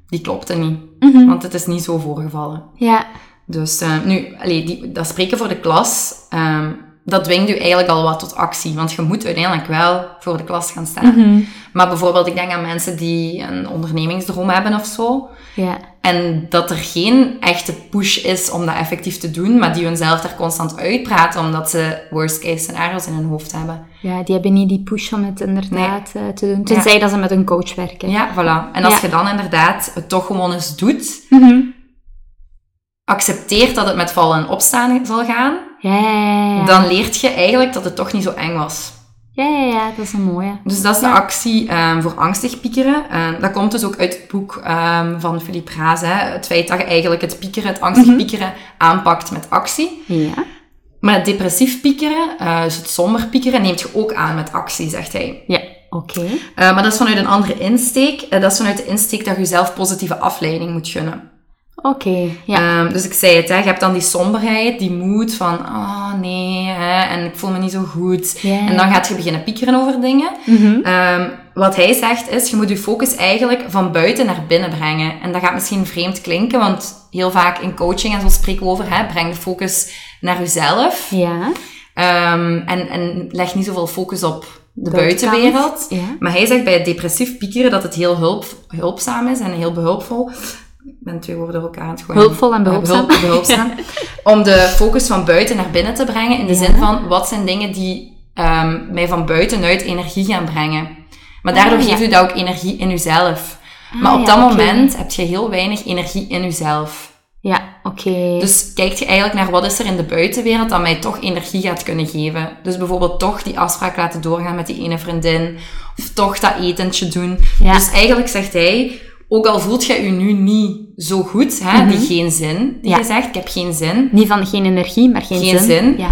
die klopten niet. Mhm. Want het is niet zo voorgevallen. Ja. Dus eh, nu, allee, die, dat spreken voor de klas, ehm, dat dwingt u eigenlijk al wat tot actie. Want je moet uiteindelijk wel voor de klas gaan staan. Mhm. Maar bijvoorbeeld, ik denk aan mensen die een ondernemingsdroom hebben of zo. Ja. En dat er geen echte push is om dat effectief te doen, maar die hunzelf daar constant uitpraten omdat ze worst case scenario's in hun hoofd hebben. Ja, die hebben niet die push om het inderdaad eh, te doen. Tenzij dat ze met een coach werken. Ja, voilà. En als Ja. je dan inderdaad het toch gewoon eens doet, Mhm. Accepteert dat het met vallen en opstaan zal gaan, Ja, ja, ja, ja. dan leert je eigenlijk dat het toch niet zo eng was. Ja, ja, ja, dat is een mooie. Dus dat is de actie ehm, voor angstig piekeren. Ehm, dat komt dus ook uit het boek ehm, van Philippe Raas. Hè? Het feit dat je eigenlijk het piekeren, het angstig Mhm. piekeren, aanpakt met actie. Ja. Maar het depressief piekeren, eh, dus het somber piekeren, neemt je ook aan met actie, zegt hij. Ja, oké. Eh, maar dat is vanuit een andere insteek. Eh, dat is vanuit de insteek dat je jezelf positieve afleiding moet gunnen. Oké, ja. Ehm, dus ik zei het, hè, je hebt dan die somberheid, die moed van, oh nee, hè, en ik voel me niet zo goed. En dan gaat je beginnen piekeren over dingen. Mhm. Ehm, wat hij zegt is, je moet je focus eigenlijk van buiten naar binnen brengen. En dat gaat misschien vreemd klinken, want heel vaak in coaching, en zo spreken we over, hè, breng de focus naar jezelf. Ja. Ehm, en, en leg niet zoveel focus op de buitenwereld. Ja. Maar hij zegt bij het depressief piekeren dat het heel hulp, hulpzaam is en heel behulpvol. Ik ben twee woorden door elkaar aan het gooien. Hulpvol en behulpzaam. Behulp- behulpzaam. Om de focus van buiten naar binnen te brengen. In de Ja. zin van, wat zijn dingen die ehm, mij van buitenuit energie gaan brengen. Maar daardoor Ah, ja. geeft u dat ook energie in uzelf. Ah, maar op ja, dat moment heb je heel weinig energie in uzelf. Ja, oké. Dus kijk je eigenlijk naar wat is er in de buitenwereld dat mij toch energie gaat kunnen geven. Dus bijvoorbeeld toch die afspraak laten doorgaan met die ene vriendin. Of toch dat etentje doen. Dus eigenlijk zegt hij, ook al voelt je je nu niet zo goed, hè, Mhm. die geen zin, die Ja. je zegt, ik heb geen zin. Niet van geen energie, maar geen, Geen zin. Ja.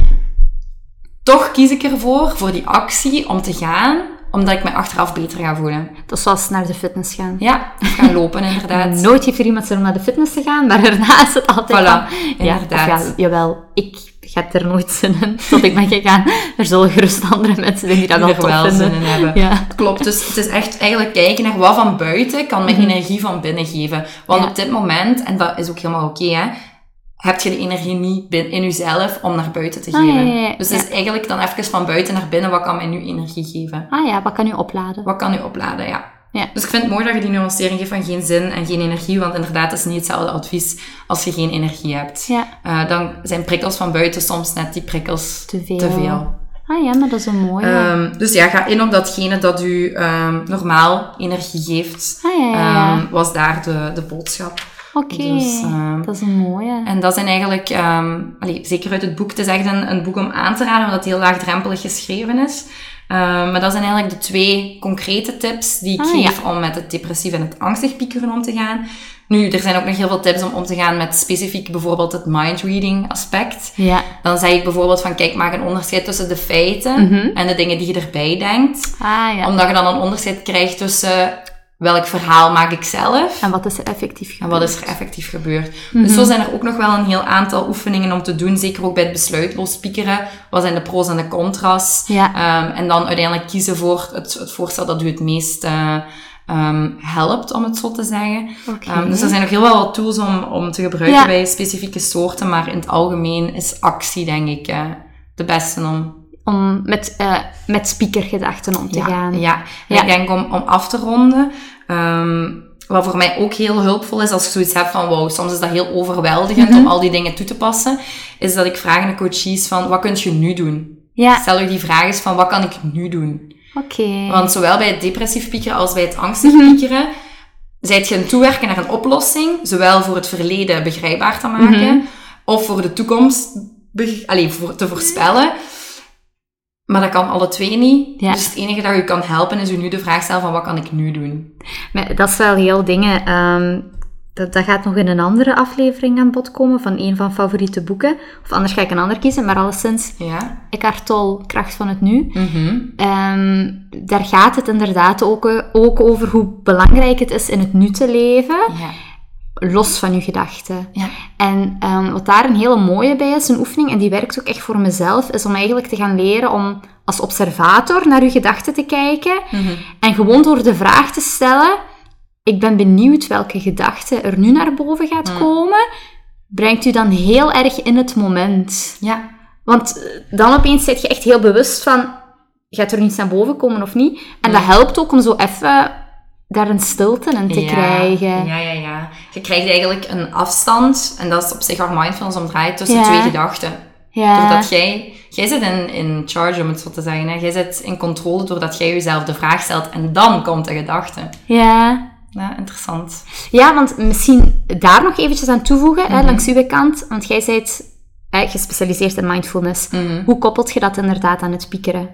Toch kies ik ervoor, voor die actie, om te gaan, omdat ik me achteraf beter ga voelen. Dat is zoals naar de fitness gaan. Ja, gaan lopen inderdaad. Nooit heeft er iemand zin om naar de fitness te gaan, maar daarna is het altijd Voilà, van... Ja, inderdaad. of ja, jawel, ik heb er nooit zin in tot ik ben gegaan. Er zullen gerust andere mensen zijn die dat wel er wel zin in hebben. Ja. Klopt, dus het is echt eigenlijk kijken naar wat van buiten kan mij energie van binnen geven. Want Mhm. Ja. op dit moment, en dat is ook helemaal oké, hè, heb je de energie niet in jezelf om naar buiten te Ah, geven. ja, ja, ja. Dus het is eigenlijk dan even van buiten naar binnen, wat kan mij nu energie geven? Ah ja, wat kan u opladen? Wat kan u opladen, ja. Ja. Dus ik vind het mooi dat je die nuancering geeft van geen zin en geen energie, want inderdaad, dat is niet hetzelfde advies als je geen energie hebt. Ja, Eh, dan zijn prikkels van buiten soms net die prikkels te veel. te veel. Ah ja, maar dat is een mooie. Ehm, dus ja, ga in op datgene dat u ehm, normaal energie geeft. ah ja, ja. Ehm, was daar de, de boodschap. Oké, dus, dat is een mooie. En dat zijn eigenlijk, allee, zeker uit het boek, het is echt een, een boek om aan te raden, omdat het heel laagdrempelig geschreven is. Ehm, maar dat zijn eigenlijk de twee concrete tips die ik Ah, geef om met het depressief en het angstig piekeren om te gaan. Nu, er zijn ook nog heel veel tips om om te gaan met specifiek bijvoorbeeld het mindreading aspect. Ja. Dan zeg ik bijvoorbeeld van, kijk, maak een onderscheid tussen de feiten Mhm. en de dingen die je erbij denkt. Ah ja. Omdat je dan een onderscheid krijgt tussen welk verhaal maak ik zelf En wat is er effectief en gebeurd? wat is er effectief gebeurd. Mhm. Dus zo zijn er ook nog wel een heel aantal oefeningen om te doen. Zeker ook bij het besluitloos spiekeren. Wat zijn de pro's en de contra's? Ja. Ehm, en dan uiteindelijk kiezen voor het, het voorstel dat u het meest eh, ehm, helpt, om het zo te zeggen. Oké. Ehm, dus er zijn nog heel wel wat tools om, om te gebruiken Ja. bij specifieke soorten. Maar in het algemeen is actie, denk ik, eh, de beste om Om met, eh met speakergedachten om te ja, gaan. Ja, En Ja. ik denk om, om af te ronden. Ehm, wat voor mij ook heel hulpvol is als ik zoiets heb van wow, soms is dat heel overweldigend Mhm. om al die dingen toe te passen, is dat ik vraag aan de coaches van wat kun je nu doen? Ja, Stel je die vraag eens van wat kan ik nu doen? oké. Want zowel bij het depressief piekeren als bij het angstig Mhm. piekeren, zijt je aan het toewerken naar een oplossing, zowel voor het verleden begrijpbaar te maken, Mhm. of voor de toekomst allee, voor, te voorspellen. Maar dat kan alle twee niet. Ja. Dus het enige dat je kan helpen is u nu de vraag stellen van wat kan ik nu doen? Maar dat is wel heel dingen. ehm, dat, dat gaat nog in een andere aflevering aan bod komen van een van favoriete boeken. Of anders ga ik een ander kiezen, maar alleszins Ja. Eckhart Tolle, Kracht van het Nu. Mhm. Ehm, daar gaat het inderdaad ook, ook over hoe belangrijk het is in het nu te leven, Ja. Los van je gedachten. Ja. En ehm, wat daar een hele mooie bij is, een oefening, en die werkt ook echt voor mezelf, is om eigenlijk te gaan leren om als observator naar je gedachten te kijken. Mhm. En gewoon door de vraag te stellen, ik ben benieuwd welke gedachte er nu naar boven gaat Mm. komen, brengt u dan heel erg in het moment. Ja. Want eh, dan opeens zit je echt heel bewust van, gaat er iets naar boven komen of niet? En dat helpt ook om zo even daar een stilte in te ja. krijgen. Ja, ja, ja. Je krijgt eigenlijk een afstand, en dat is op zich waar mindfulness om draait, tussen Ja. twee gedachten. Ja. Doordat jij, jij zit in, in charge, om het zo te zeggen. Hè. Jij zit in controle doordat jij jezelf de vraag stelt en dan komt de gedachte. ja. Ja, interessant. Ja, want misschien daar nog eventjes aan toevoegen, hè, Mhm. langs uw kant. Want jij bent hè, gespecialiseerd in mindfulness. Mhm. Hoe koppelt je dat inderdaad aan het piekeren?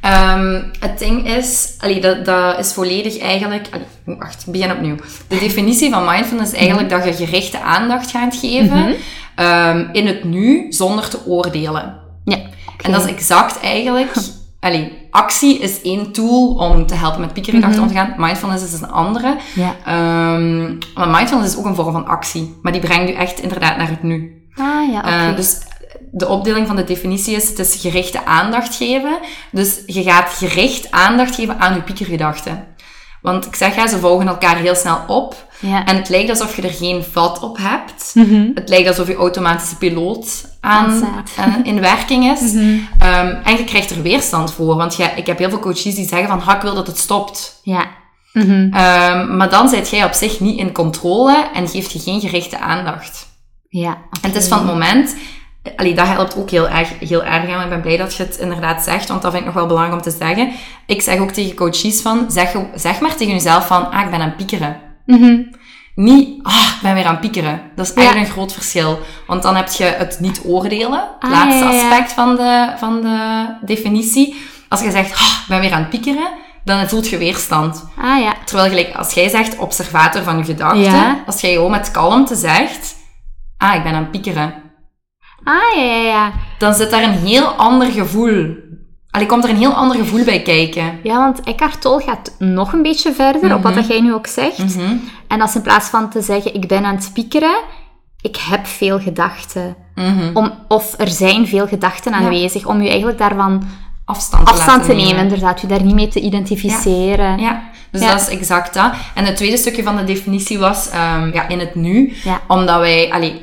Ehm, het ding is, allee, dat, dat is volledig eigenlijk. allee, wacht, ik begin opnieuw. De definitie van mindfulness is eigenlijk dat je gerichte aandacht gaat geven Mhm. ehm, in het nu zonder te oordelen. Ja. En dat is exact eigenlijk. Allee, actie is één tool om te helpen met piekergedachten om te gaan. Mindfulness is een andere. Ja. Ehm, maar mindfulness is ook een vorm van actie. Maar die brengt u echt inderdaad naar het nu. Ah ja, oké. Eh, dus de opdeling van de definitie is, het is gerichte aandacht geven. Dus je gaat gericht aandacht geven aan je piekergedachten. Want ik zeg, ja, ze volgen elkaar heel snel op. ja. En het lijkt alsof je er geen vat op hebt. Mhm. Het lijkt alsof je automatische piloot aan, aan- in werking is. Mhm. Ehm, en je krijgt er weerstand voor. Want ja, ik heb heel veel coaches die zeggen van, ha, ik wil dat het stopt. Ja. Mhm. Ehm, maar dan zit jij op zich niet in controle en geeft je geen gerichte aandacht. Ja. En het is van het moment... Allee, dat helpt ook heel erg, heel erg aan. Ik ben blij dat je het inderdaad zegt, want dat vind ik nog wel belangrijk om te zeggen. Ik zeg ook tegen coaches van, zeg, zeg maar tegen jezelf van, ah, ik ben aan het piekeren. Mhm. Niet, ah, ik ben weer aan het piekeren. Dat is Ja. eigenlijk een groot verschil. Want dan heb je het niet oordelen, het Ah, laatste ja, ja, ja. aspect van de, van de definitie. Als je zegt, ah, ik ben weer aan het piekeren, dan voelt je weerstand. Ah ja. Terwijl gelijk, als jij zegt, observator van je gedachten, als jij gewoon met kalmte zegt, ah, ik ben aan het piekeren, Ah ja, ja, ja. dan zit daar een heel ander gevoel. Allee, komt er een heel ander gevoel bij kijken. Ja, want Eckhart Tolle gaat nog een beetje verder op wat Mhm. dat jij nu ook zegt. Mhm. En dat is in plaats van te zeggen, ik ben aan het piekeren, ik heb veel gedachten. Mhm. Om, of er zijn veel gedachten aanwezig, om je eigenlijk daarvan Afstand te afstand te laten nemen, inderdaad. Je daar niet mee te identificeren. Ja, dus Ja. dat is exact dat. En het tweede stukje van de definitie was ehm, ja, in het nu. Omdat wij, allee,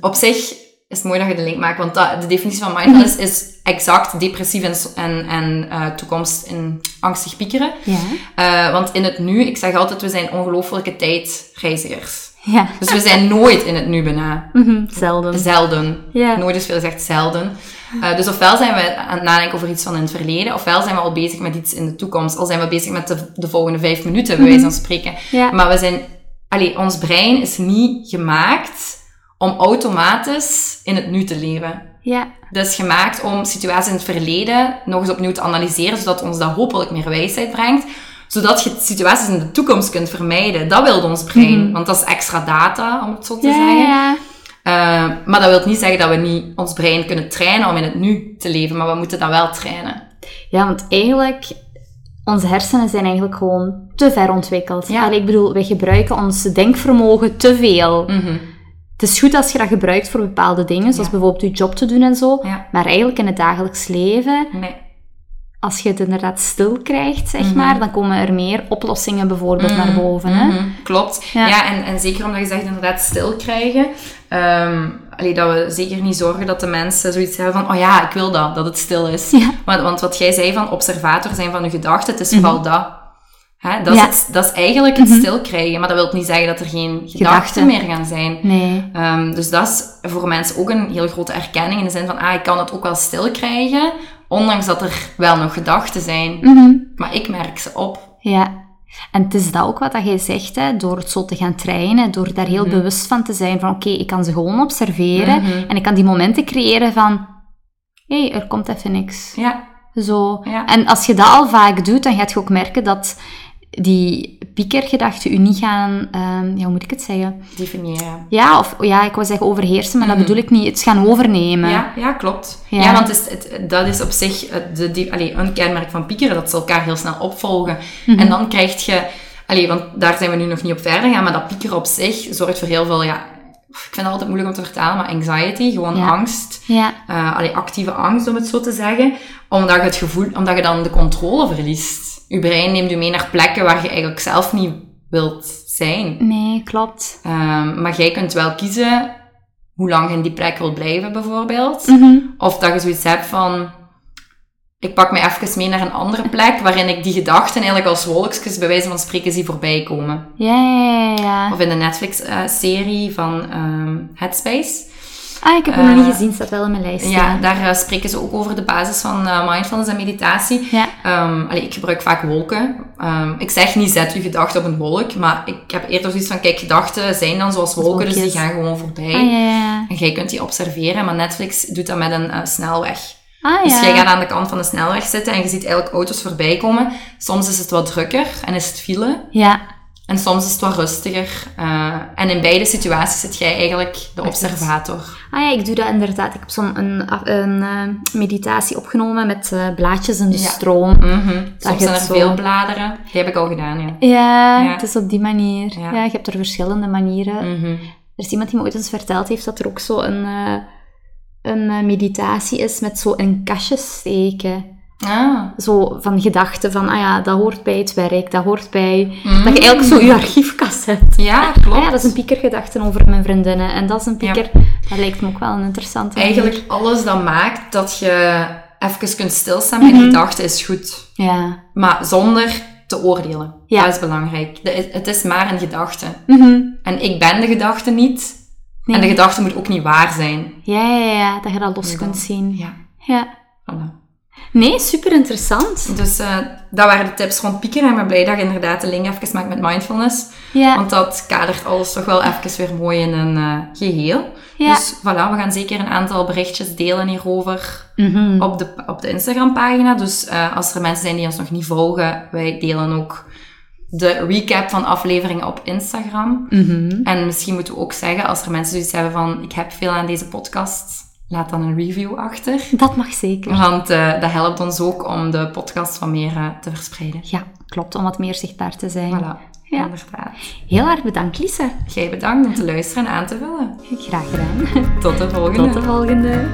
op zich is het mooi dat je de link maakt, want dat, de definitie van mindfulness Mhm. is exact depressief en, en, en eh, toekomst in angstig piekeren. Ja. Eh, want in het nu, ik zeg altijd, we zijn ongelooflijke tijdreizigers. Ja. Dus we zijn nooit in het nu bijna. Mhm, Zelden. Zelden. Ja. Nooit is veel gezegd zelden. Eh, dus ofwel zijn we aan het nadenken over iets van in het verleden, ofwel zijn we al bezig met iets in de toekomst. Al zijn we bezig met de, de volgende vijf minuten, bij wijze van spreken. Ja. Maar we zijn, allee, ons brein is niet gemaakt om automatisch in het nu te leven. Ja. Dat is gemaakt om situaties in het verleden nog eens opnieuw te analyseren, zodat ons dat hopelijk meer wijsheid brengt. Zodat je situaties in de toekomst kunt vermijden. Dat wil ons brein. Want dat is extra data, om het zo te Ja, zeggen. ja. Eh, maar dat wil niet zeggen dat we niet ons brein kunnen trainen om in het nu te leven. Maar we moeten dat wel trainen. Ja, want eigenlijk, onze hersenen zijn eigenlijk gewoon te ver ontwikkeld. Ja. Allee, ik bedoel, wij gebruiken ons denkvermogen te veel. Mhm. Het is goed als je dat gebruikt voor bepaalde dingen, zoals Ja. bijvoorbeeld je job te doen en zo. Ja. Maar eigenlijk in het dagelijks leven, Nee. als je het inderdaad stil krijgt, zeg Mhm. maar, dan komen er meer oplossingen bijvoorbeeld naar boven. Hè? Mhm, Klopt. Ja. Ja, en, en zeker omdat je zegt inderdaad stil krijgen. ehm, allee, dat we zeker niet zorgen dat de mensen zoiets hebben van, oh ja, ik wil dat, dat het stil is. Want, want wat jij zei van observator zijn van je gedachten, het is vooral dat. Hè, dat, Ja. is het, dat is eigenlijk het stil krijgen, maar dat wil niet zeggen dat er geen gedachten, Gedachten. meer gaan zijn. Nee. Ehm, dus dat is voor mensen ook een heel grote erkenning in de zin van, ah, ik kan het ook wel stil krijgen, ondanks dat er wel nog gedachten zijn. Mhm. Maar ik merk ze op. Ja. En het is dat ook wat dat jij zegt, hè, door het zo te gaan trainen, door daar heel bewust van te zijn van oké, ik kan ze gewoon observeren Mhm. en ik kan die momenten creëren van hé, hey, er komt even niks. Ja, Zo. Ja. En als je dat al vaak doet, dan gaat je ook merken dat die piekergedachten u niet gaan, ehm, ja, hoe moet ik het zeggen? definiëren. Ja, of ja, ik wou zeggen overheersen, maar Mhm. dat bedoel ik niet. Het gaan overnemen. Ja, ja klopt. Ja. Ja, want het is, het, dat is op zich de, die, allee, een kenmerk van piekeren, dat ze elkaar heel snel opvolgen. Mhm. En dan krijg je, allee, want daar zijn we nu nog niet op verder gaan, maar dat piekeren op zich zorgt voor heel veel, ja, ik vind het altijd moeilijk om te vertalen, maar anxiety, gewoon Ja. angst. Ja. eh allee, actieve angst, om het zo te zeggen. Omdat je het gevoel, omdat je dan de controle verliest. Je brein neemt je mee naar plekken waar je eigenlijk zelf niet wilt zijn. Nee, klopt. Ehm, maar jij kunt wel kiezen hoe lang je in die plek wil blijven, bijvoorbeeld. Mhm. Of dat je zoiets hebt van... Ik pak me even mee naar een andere plek, waarin ik die gedachten eigenlijk als wolkjes, bij wijze van spreken, zie voorbij komen. Ja, ja. Of in de Netflix-serie van ehm, Headspace. Ah, ik heb hem Eh, nog niet gezien, staat wel in mijn lijst. Ja, daar eh, spreken ze ook over de basis van eh, mindfulness en meditatie. Ja. Allee, ik gebruik vaak wolken. Ehm, ik zeg niet, zet je gedachten op een wolk, maar ik heb eerder zoiets van, kijk, gedachten zijn dan zoals wolken, dus die gaan gewoon voorbij. Ah, ja, ja. En jij kunt die observeren, maar Netflix doet dat met een eh, snelweg. Ah, Dus jij gaat aan de kant van de snelweg zitten en je ziet eigenlijk auto's voorbij komen. Soms is het wat drukker en is het file. Ja. En soms is het wat rustiger. Eh, en in beide situaties zit jij eigenlijk de observator. Ah ja, ik doe dat inderdaad. Ik heb zo'n een, een, eh, meditatie opgenomen met eh, blaadjes in de Ja. stroom. Mhm. Soms zijn er zo- veel bladeren. Die heb ik al gedaan, ja. Ja, Ja. het is op die manier. Ja. Ja. je hebt er verschillende manieren. Mhm. Er is iemand die me ooit eens verteld heeft dat er ook zo een, een meditatie is met zo in kastjes steken. Ah. Zo van gedachten van, ah ja, dat hoort bij het werk, dat hoort bij... Mm. Dat je eigenlijk zo je archiefkast hebt. Ja, klopt. Ah ja, dat is een piekergedachte over mijn vriendinnen. En dat is een pieker... Dat lijkt me ook wel een interessante manier. Eigenlijk alles dat maakt dat je even kunt stilstaan bij Mhm. gedachten is goed. Ja. Maar zonder te oordelen. Ja. Dat is belangrijk. De- het is maar een gedachte. Mhm. En ik ben de gedachte niet. Nee. En de gedachte moet ook niet waar zijn. Ja, ja, ja, dat je dat los kunt zien. Ja, Ja. voilà. Nee, super interessant. Dus eh, dat waren de tips rond piekeren. En ik ben blij dat je inderdaad de link even maakt met mindfulness. Ja. Want dat kadert alles toch wel even weer mooi in een eh, geheel. Ja. Dus voilà, we gaan zeker een aantal berichtjes delen hierover Mhm. op de, op de Instagram-pagina. Dus eh, als er mensen zijn die ons nog niet volgen, wij delen ook de recap van afleveringen op Instagram. Mhm. En misschien moeten we ook zeggen, als er mensen zoiets hebben van ik heb veel aan deze podcast, laat dan een review achter. Dat mag zeker. Want eh, dat helpt ons ook om de podcast wat meer eh, te verspreiden. Ja, klopt, om wat meer zichtbaar te zijn. Voilà, Ja. inderdaad. Heel erg bedankt, Lisa. Jij bedankt om te luisteren en aan te vullen. Graag gedaan. Tot de volgende. Tot de volgende.